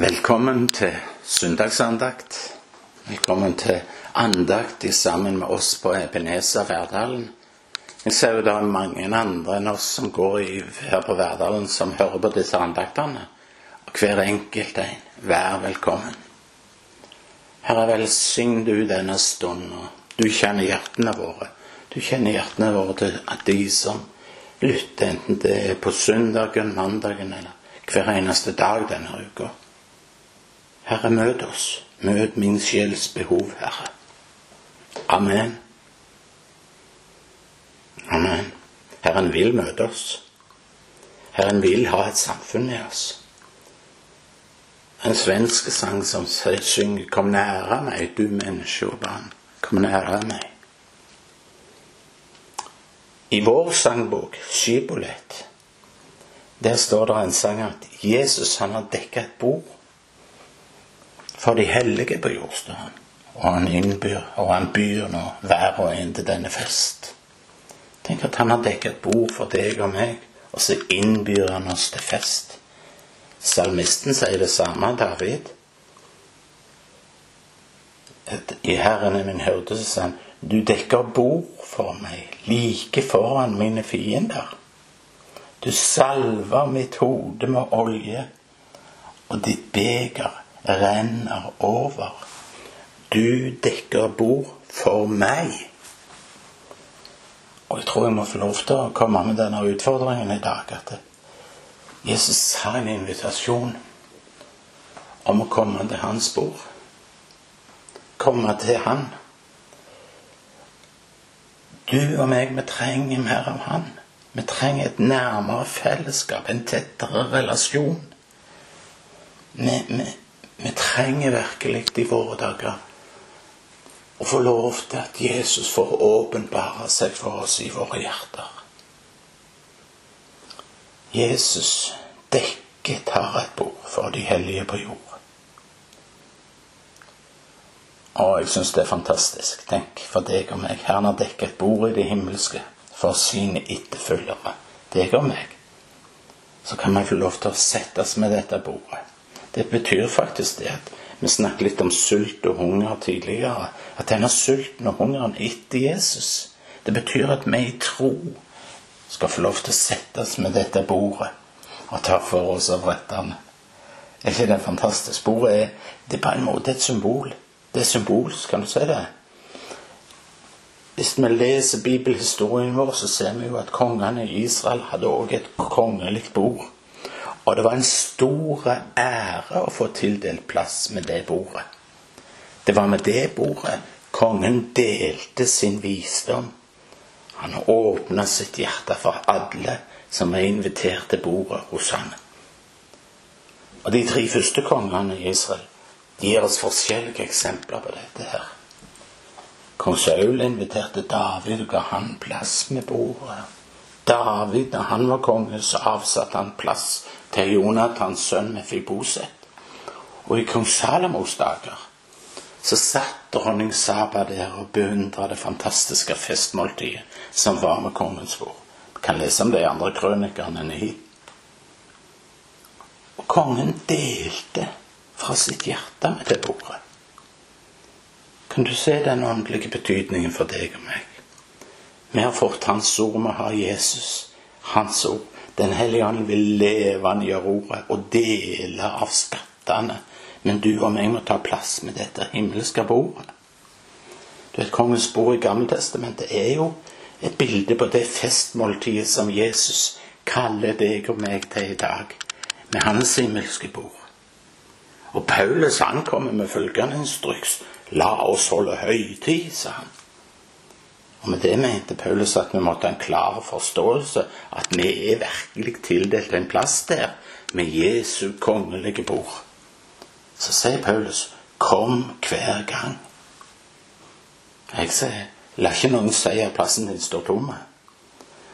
Velkommen til søndagsandakt. Velkommen til andakt sammen med oss på Ebenezer Verdalen. Jeg ser jo det er mange andre enn oss som går i, her på Verdalen, som hører på disse andaktene. Og hver enkelt en, vær velkommen. Herre, velsign du denne stunden. Du kjenner hjertene våre. Du kjenner hjertene våre til at de som lytter, enten det er på søndagen, mandagen eller hver eneste dag denne uka. Herre, møt oss. Møt min sjels behov, Herre. Amen. Amen. Herren vil møte oss. Herren vil ha et samfunn med oss. En svensk sang som synger 'Kom nære meg, du menneske og barn'. Kom nære meg. I vår sangbok, Skybolet, der står det en sang at Jesus han har dekka et bord for de hellige på jordstuen. Og han innbyr, og han byr nå hver og en til denne fest. Tenk at han har dekket bord for deg og meg, og så innbyr han oss til fest. Salmisten sier det samme, David. I Herren er min hyrde, så sa han, du dekker bord for meg like foran mine fiender. Du salver mitt hode med olje, og ditt beger renner over. Du dekker bord for meg. Og jeg tror jeg må få lov til å komme med denne utfordringen i dag. At Jesus har en invitasjon om å komme til hans bord. Komme til han. Du og meg, vi trenger mer av han. Vi trenger et nærmere fellesskap, en tettere relasjon. Vi, vi, vi trenger virkelig i våre dager å få lov til at Jesus får åpenbare seg for oss i våre hjerter. Jesus dekket har et bord for de hellige på jord. Og jeg syns det er fantastisk. Tenk for deg og meg. Herren har dekket et bord i det himmelske for sine etterfølgere. Deg og meg. Så kan vi få lov til å settes med dette bordet. Det betyr faktisk det at vi snakket litt om sult og hunger tidligere. At denne sulten og hungeren etter Jesus, det betyr at vi i tro skal få lov til å settes med dette bordet og ta for oss av rettene. Er ikke det fantastisk? Bordet er, det er på en måte et symbol. Det er symbolsk, kan du si det? Hvis vi leser bibelhistorien vår, så ser vi jo at kongene i Israel hadde òg et kongelig bord. Og det var en stor ære å få tildelt plass med det bordet. Det var med det bordet kongen delte sin visdom. Han åpna sitt hjerte for alle som var invitert til bordet hos han. Og De tre første kongene i Israel gir oss forskjellige eksempler på dette. her. Kong Saul inviterte David og ga han plass med bordet. David, da han var konge, så avsatte han plass til Jonathans sønn Mefiboset. Og i kong Salomos dager så satt dronning Saba der og beundra det fantastiske festmåltidet som var med kongens bord. Vi kan lese om det i andre krønikerne hit. Og kongen delte fra sitt hjerte med det bordet. Kan du se den åndelige betydningen for deg og meg? Vi har fått Hans ord, vi har Jesus, Hans ord. Den hellige ånd vil levendegjøre ordet og dele av skattene. Men du og meg må ta plass med dette himmelske bordet. Du vet, Kongens bord i Gammeltestamentet er jo et bilde på det festmåltidet som Jesus kaller deg og meg til i dag, med hans himmelske bord. Og Paulus ankommer med følgende instruks La oss holde høytid, sa han. Og med det mente Paulus at vi måtte ha en klar forståelse at vi er virkelig tildelt en plass der med Jesu kongelige bord. Så sier Paulus kom hver gang. Jeg sier la ikke noen si at plassen din står tom.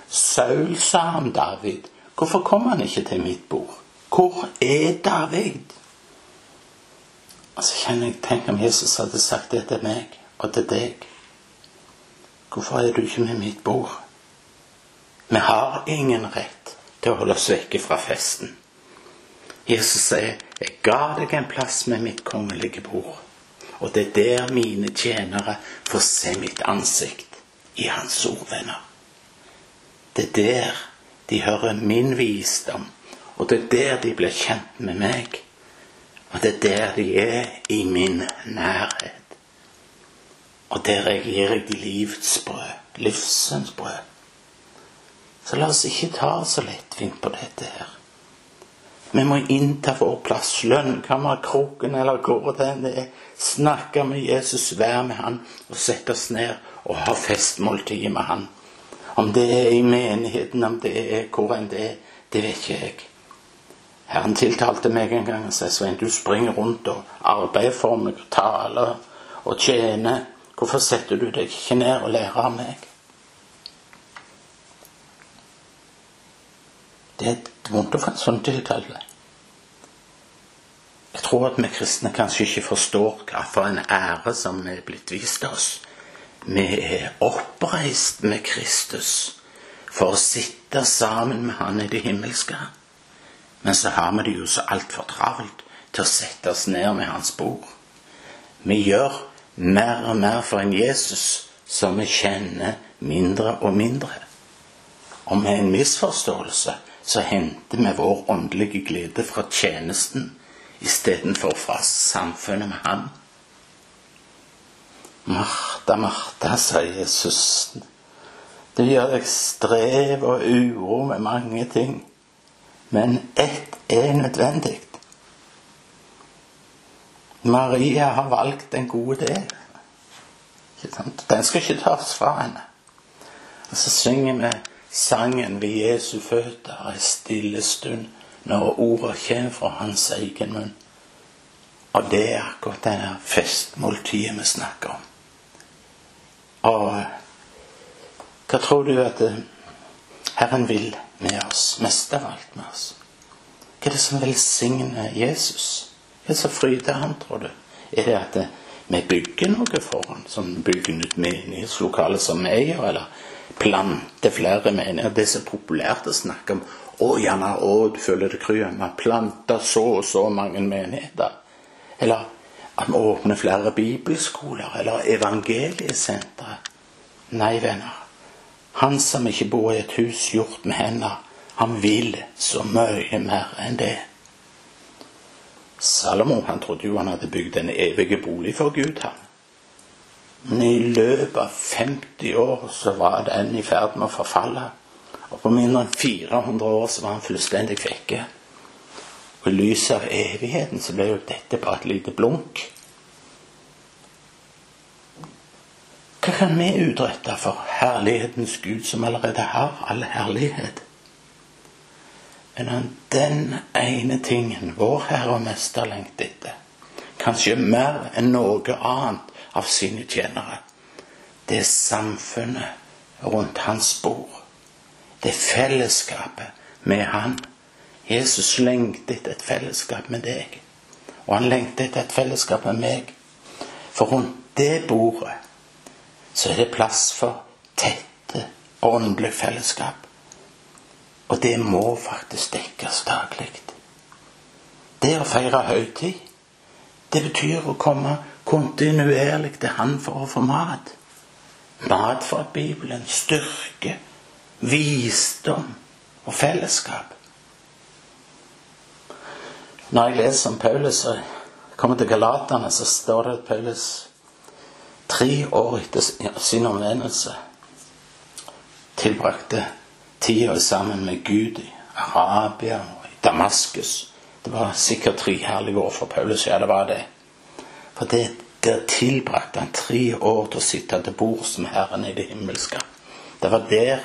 Saul sa om David, hvorfor kom han ikke til mitt bord? Hvor er David? Og så kjenner jeg, Tenk om Jesus hadde sagt det til meg og til deg. Hvorfor er du ikke med mitt bord? Vi har ingen rett til å holde oss vekke fra festen. Jesus sier, 'Jeg ga deg en plass med mitt kongelige bord', og det er der mine tjenere får se mitt ansikt i hans ordvenner. Det er der de hører min visdom, og det er der de blir kjent med meg. Og det er der de er i min nærhet. Og der jeg gir deg livets brød, livsens brød. Så la oss ikke ta så lettvint på dette her. Vi må innta vår plass, lønnkammerkroken eller hvor det er. Snakke med Jesus, være med han og sette oss ned og ha festmåltid med han. Om det er i menigheten, om det er hvor enn det er, det vet ikke jeg. Herren tiltalte meg en gang og sa Svein, du springer rundt og arbeider for meg taler og tjener. Hvorfor setter du deg ikke ned og lærer av meg? Det er vondt å få en sånn tiltale. Jeg tror at vi kristne kanskje ikke forstår hva for en ære som er blitt vist oss. Vi er oppreist med Kristus for å sitte sammen med Han i det himmelske. Men så har vi det jo så altfor travelt til å sette oss ned med Hans bord. Vi gjør mer og mer for en Jesus som vi kjenner mindre og mindre. Og med en misforståelse så henter vi vår åndelige glede fra tjenesten istedenfor fra samfunnet med Han. Martha, Martha, sa Jesus. Du gjør deg strev og uro med mange ting, men ett er nødvendig. Maria har valgt en god del. Den skal ikke tas fra henne. Og så synger vi sangen ved Jesu føtter ei stille stund når ordet kommer fra hans egen munn. Og det er akkurat denne festmåltidet vi snakker om. Og hva tror du at eh, Herren vil med oss, mest av alt med oss? Hva er det som velsigner Jesus? Hva som fryder han, tror du? Er det at eh, vi bygger noe for han, som bygger ut menighetslokale som vi gjør, eller planter flere menigheter? Det er så populært å snakke om. Å, gjerne, å, du føler det kryr. Vi har planta så og så mange menigheter. Eller at vi åpner flere bibelskoler eller evangeliesentre. Nei, venner. Han som ikke bor i et hus gjort med hender, han vil så mye mer enn det. Salomo han trodde jo han hadde bygd en evig bolig for Gud. han. Men i løpet av 50 år så var den i ferd med å forfalle. Og på mindre enn 400 år så var han fullstendig vekke. Og i lys av evigheten så ble jo dette bare et lite blunk. Hva kan vi utrette for herlighetens Gud, som allerede har all herlighet? Men han den ene tingen vår Herre og Mester lengter etter, kanskje mer enn noe annet av sine tjenere, det er samfunnet rundt hans bord. Det er fellesskapet med Han. Jesus lengter etter et fellesskap med deg. Og han lengter etter et fellesskap med meg. For rundt det bordet så er det plass for tette åndelig fellesskap. Og det må faktisk dekkes daglig. Det å feire høytid, det betyr å komme kontinuerlig til Han for å få mat. Mat fra Bibelen, styrke, visdom og fellesskap. Når jeg leser om Paulus og kommer til Galaterne, så står det at Paulus tre år etter sin omvendelse tilbrakte tida sammen med Gud i Arabia og i Damaskus. Det var sikkert tre herlige år for Paulus. Ja, det var det. For det, der tilbrakte han tre år til å sitte til bords med Herren i det himmelske. Det var der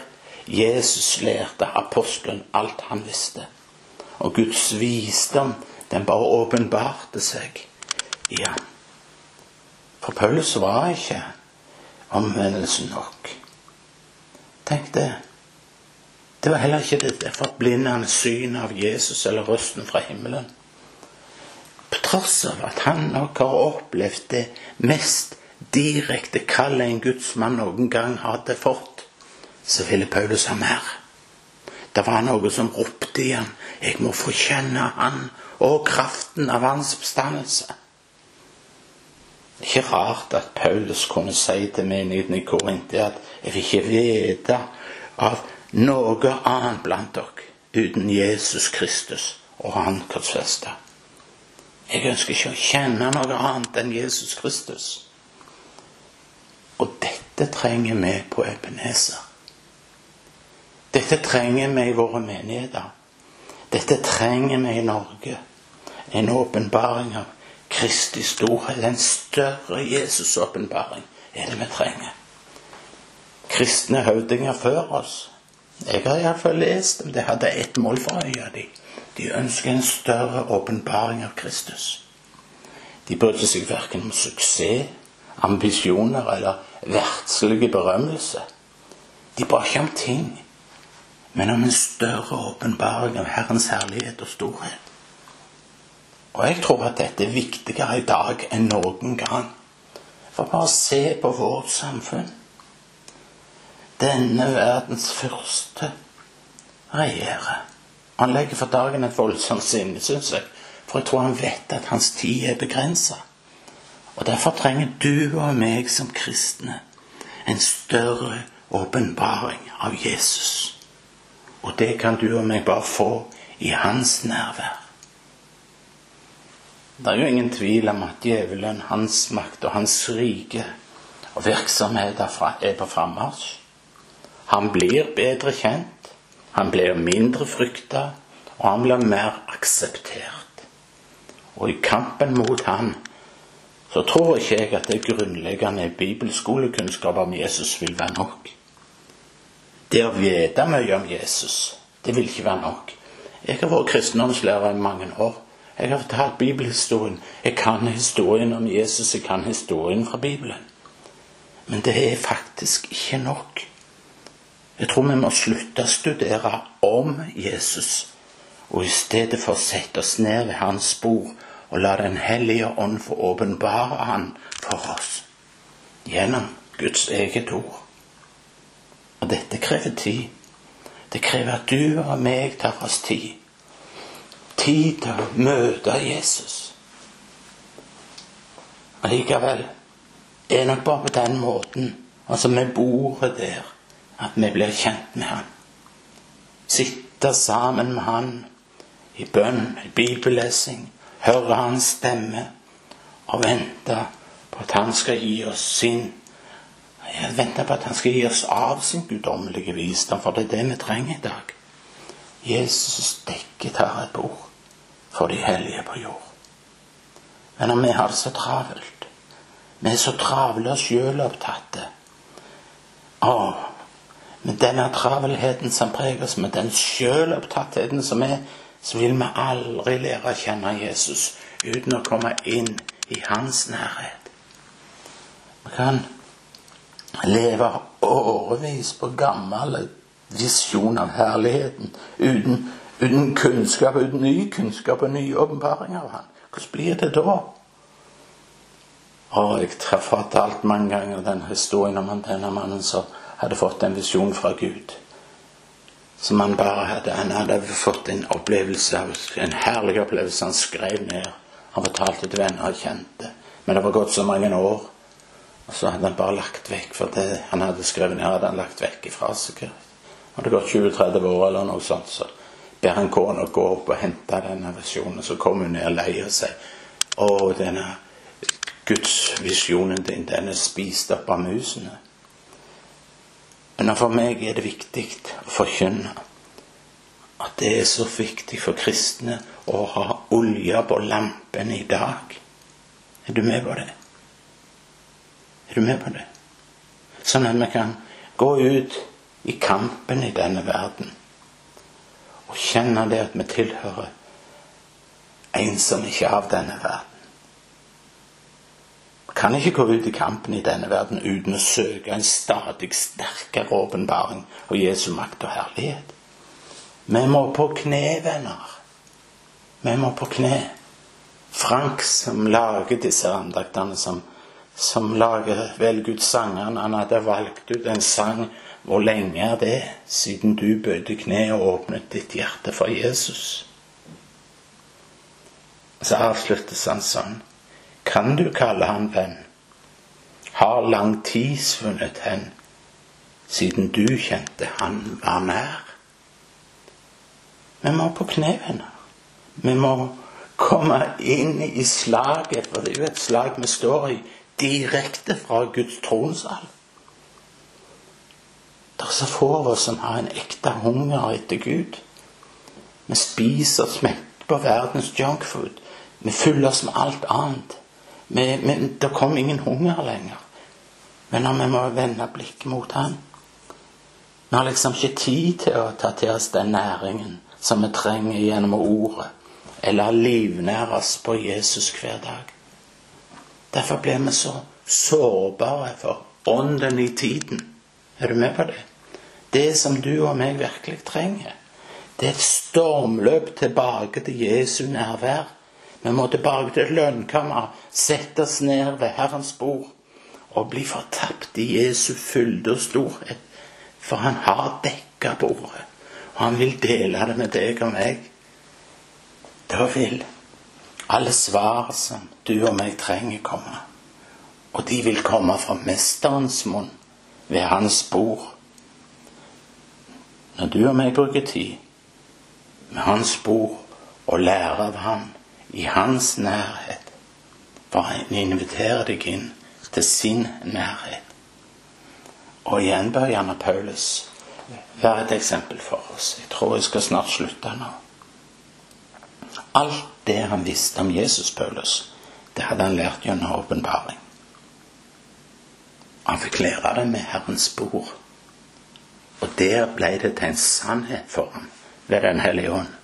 Jesus lærte apostelen alt han visste. Og Guds visdom den bare åpenbarte seg i ham. For Paulus var ikke omvendelsen nok. Tenk det. Det var heller ikke det forblindende synet av Jesus eller røsten fra himmelen. På tross av at han nok har opplevd det mest direkte kallet en gudsmann noen gang hadde fått, så ville Paulus ha mer. Det var noe som ropte i ham. Jeg må få kjenne han og kraften av hans oppstandelse. Ikke rart at Paulus kunne si til menigheten i Korintia at jeg vil ikke vite av noe annet blant dere uten Jesus Kristus og Han korsfesta. Jeg ønsker ikke å kjenne noe annet enn Jesus Kristus. Og dette trenger vi på Ebenezer. Dette trenger vi i våre menigheter. Dette trenger vi i Norge. En åpenbaring av Kristi storhet. En større Jesus-åpenbaring er det vi trenger. Kristne høvdinger før oss. Jeg har iallfall lest det hadde ett mål for øya de. De ønsker en større åpenbaring av Kristus. De brydde seg verken om suksess, ambisjoner eller verdslige berømmelse. De ba ikke om ting men om en større åpenbaring av Herrens herlighet og storhet. Og jeg tror at dette er viktigere i dag enn noen gang. For bare se på vårt samfunn. Denne verdens første regjere. Han legger for dagen et voldsomt sinne, syns jeg. For jeg tror han vet at hans tid er begrensa. Og derfor trenger du og meg som kristne en større åpenbaring av Jesus. Og det kan du og meg bare få i hans nærvær. Det er jo ingen tvil om at djevelen, hans makt og hans rike og virksomhet er på frammarsj. Han blir bedre kjent, han blir mindre frykta, og han blir mer akseptert. Og i kampen mot han så tror ikke jeg at det grunnleggende bibelskolekunnskap om Jesus vil være nok. Det å vite mye om Jesus, det vil ikke være nok. Jeg har vært kristendomslærer i mange år. Jeg har fortalt bibelhistorien. Jeg kan historien om Jesus, jeg kan historien fra Bibelen. Men det er faktisk ikke nok. Jeg tror vi må slutte å studere om Jesus, og i stedet for sette oss ned ved hans spor og la Den hellige ånd få åpenbare han for oss gjennom Guds eget ord. Og dette krever tid. Det krever at du og meg tar oss tid. Tid til å møte Jesus. Allikevel er nok bare på den måten, altså vi bor der, at vi blir kjent med Han. Sitte sammen med Han i bønn, i bibellesing, høre Hans stemme og vente på at Han skal gi oss sin jeg venter på at han skal gi oss av sin guddommelige visdom, for det er det vi trenger i dag. Jesus dekket her et bord for de hellige på jord. Men vi har det så travelt, vi er så travle og sjølopptatte Å, med denne travelheten som preger oss, med den sjølopptattheten som er, så vil vi aldri lære å kjenne Jesus uten å komme inn i hans nærhet. Vi kan leve årevis på gammel visjon av herligheten uten, uten kunnskap, uten ny kunnskap og ny åpenbaring av Han. Hvordan blir det da? Og jeg har fortalt mange ganger den historien om denne mannen som hadde fått en visjon fra Gud. Som han bare hadde Han hadde fått en opplevelse en herlig opplevelse han skrev ned. Han fortalte til venner og kjente. Men det var gått så mange år. Og så hadde han bare lagt vekk for det han hadde skrevet ned, hadde han lagt vekk ifra seg. Hadde gått 20-30 år eller noe sånt, så ber han kona gå opp og hente denne visjonen. Så kommer hun ned og sier Å, denne gudsvisjonen din, den er spist opp av musene. Men for meg er det viktig å forkynne at det er så viktig for kristne å ha olje på lampene i dag. Er du med på det? Er du med på det? Sånn at vi kan gå ut i kampen i denne verden og kjenne det at vi tilhører en som ikke er av denne verden. Kan ikke gå ut i kampen i denne verden uten å søke en stadig sterkere åpenbaring av Jesu makt og herlighet. Vi må på kne, venner. Vi må på kne. Frank, som lager disse andaktene, som som lager velger. Han hadde valgt ut en sang hvor lenge er det siden du bøyde kne og åpnet ditt hjerte for Jesus? Så avsluttes han sånn. Kan du kalle han venn? Har lang tid svunnet hen siden du kjente han var nær? Vi må på venner. Vi må komme inn i slaget, for det er jo et slag vi står i, direkte fra Guds tronsal. Det er så få av oss som har en ekte hunger etter Gud. Vi spiser mett på verdens junkfood. Vi fyller oss med alt annet. Men det kom ingen hunger lenger. Men når vi må vende blikket mot Han Vi har liksom ikke tid til å ta til oss den næringen som vi trenger gjennom ordet, eller livnære oss på Jesus hver dag. Derfor blir vi så sårbare for ånden i tiden. Er du med på det? Det som du og meg virkelig trenger, det er et stormløp tilbake til Jesu nærvær. Vi må tilbake til lønnkammeret, sette oss ned ved Herrens bord og bli fortapt i Jesu fylde og storhet. For han har dekka bordet, og han vil dele det med deg og meg. Da vil alle svar som du og meg trenger, komme. Og de vil komme fra Mesterens munn ved hans bord. Når du og meg bruker tid med hans bord og lærer av ham, i hans nærhet. For han inviterer deg inn til sin nærhet. Og igjen bør gjerne Paulus være et eksempel for oss. Jeg tror jeg skal snart slutte nå. Alt det han visste om Jesus, Paulus, det hadde han lært gjennom åpenbaring. Han fikk lære det med Herrens bord. Og der ble det til en sannhet for ham ved Den hellige ånd.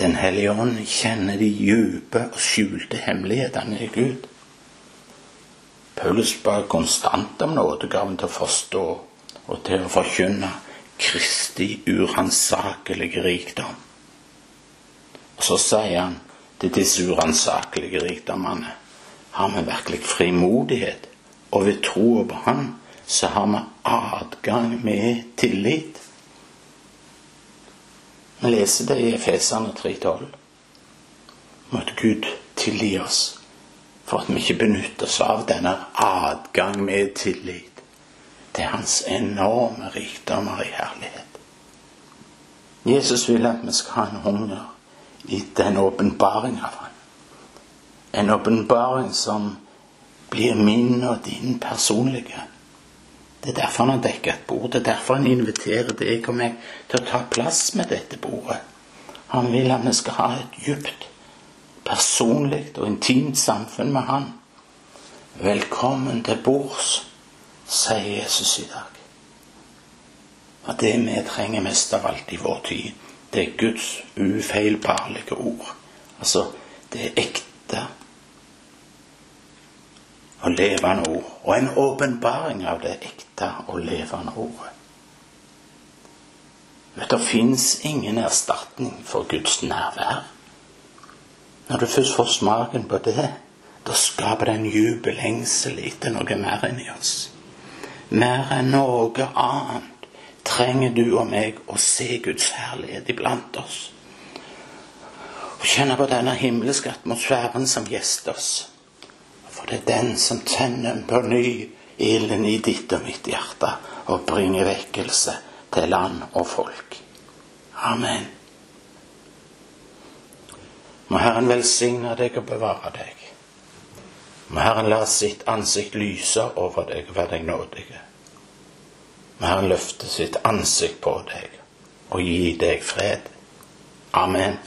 Den hellige ånd kjenner de dype og skjulte hemmelighetene i Gud. Paulus ba konstant om nådegaven til å forstå og til å forkynne Kristi uransakelige rikdom. Og så sier han til disse uransakelige rikdommene har vi virkelig frimodighet, og ved troa på Han så har vi adgang med tillit vi leser det i Efesene 3,12. Måtte Gud tilgi oss for at vi ikke benytter oss av denne adgang med tillit til Hans enorme rikdommer i herlighet. Jesus vil at vi skal ha en hunger i den åpenbaring av ham. En åpenbaring som blir min og din personlige. Det er derfor han har dekket et bord. Det er derfor han inviterer deg og meg til å ta plass med dette bordet. Han vil at vi skal ha et djupt, personlig og intimt samfunn med han. Velkommen til bords, sier Jesus i dag. Og det vi trenger mest av alt i vår tid, det er Guds ufeilbarlige ord. Altså, det er ekte og levende ord, og en åpenbaring av det ekte og levende ordet. Vet, Det fins ingen erstatning for Guds nærvær. Når du først får smaken på det, da skaper det en jubel lengsel etter noe mer enn i oss. Mer enn noe annet trenger du og meg å se Guds herlighet iblant oss. Og kjenne på denne himmelske atmosfæren som gjester oss. Det er den som tenner på ny ilden i ditt og mitt hjerte og bringer vekkelse til land og folk. Amen. Må Herren velsigne deg og bevare deg. Må Herren la sitt ansikt lyse over deg og være deg nådig. Må Herren løfte sitt ansikt på deg og gi deg fred. Amen.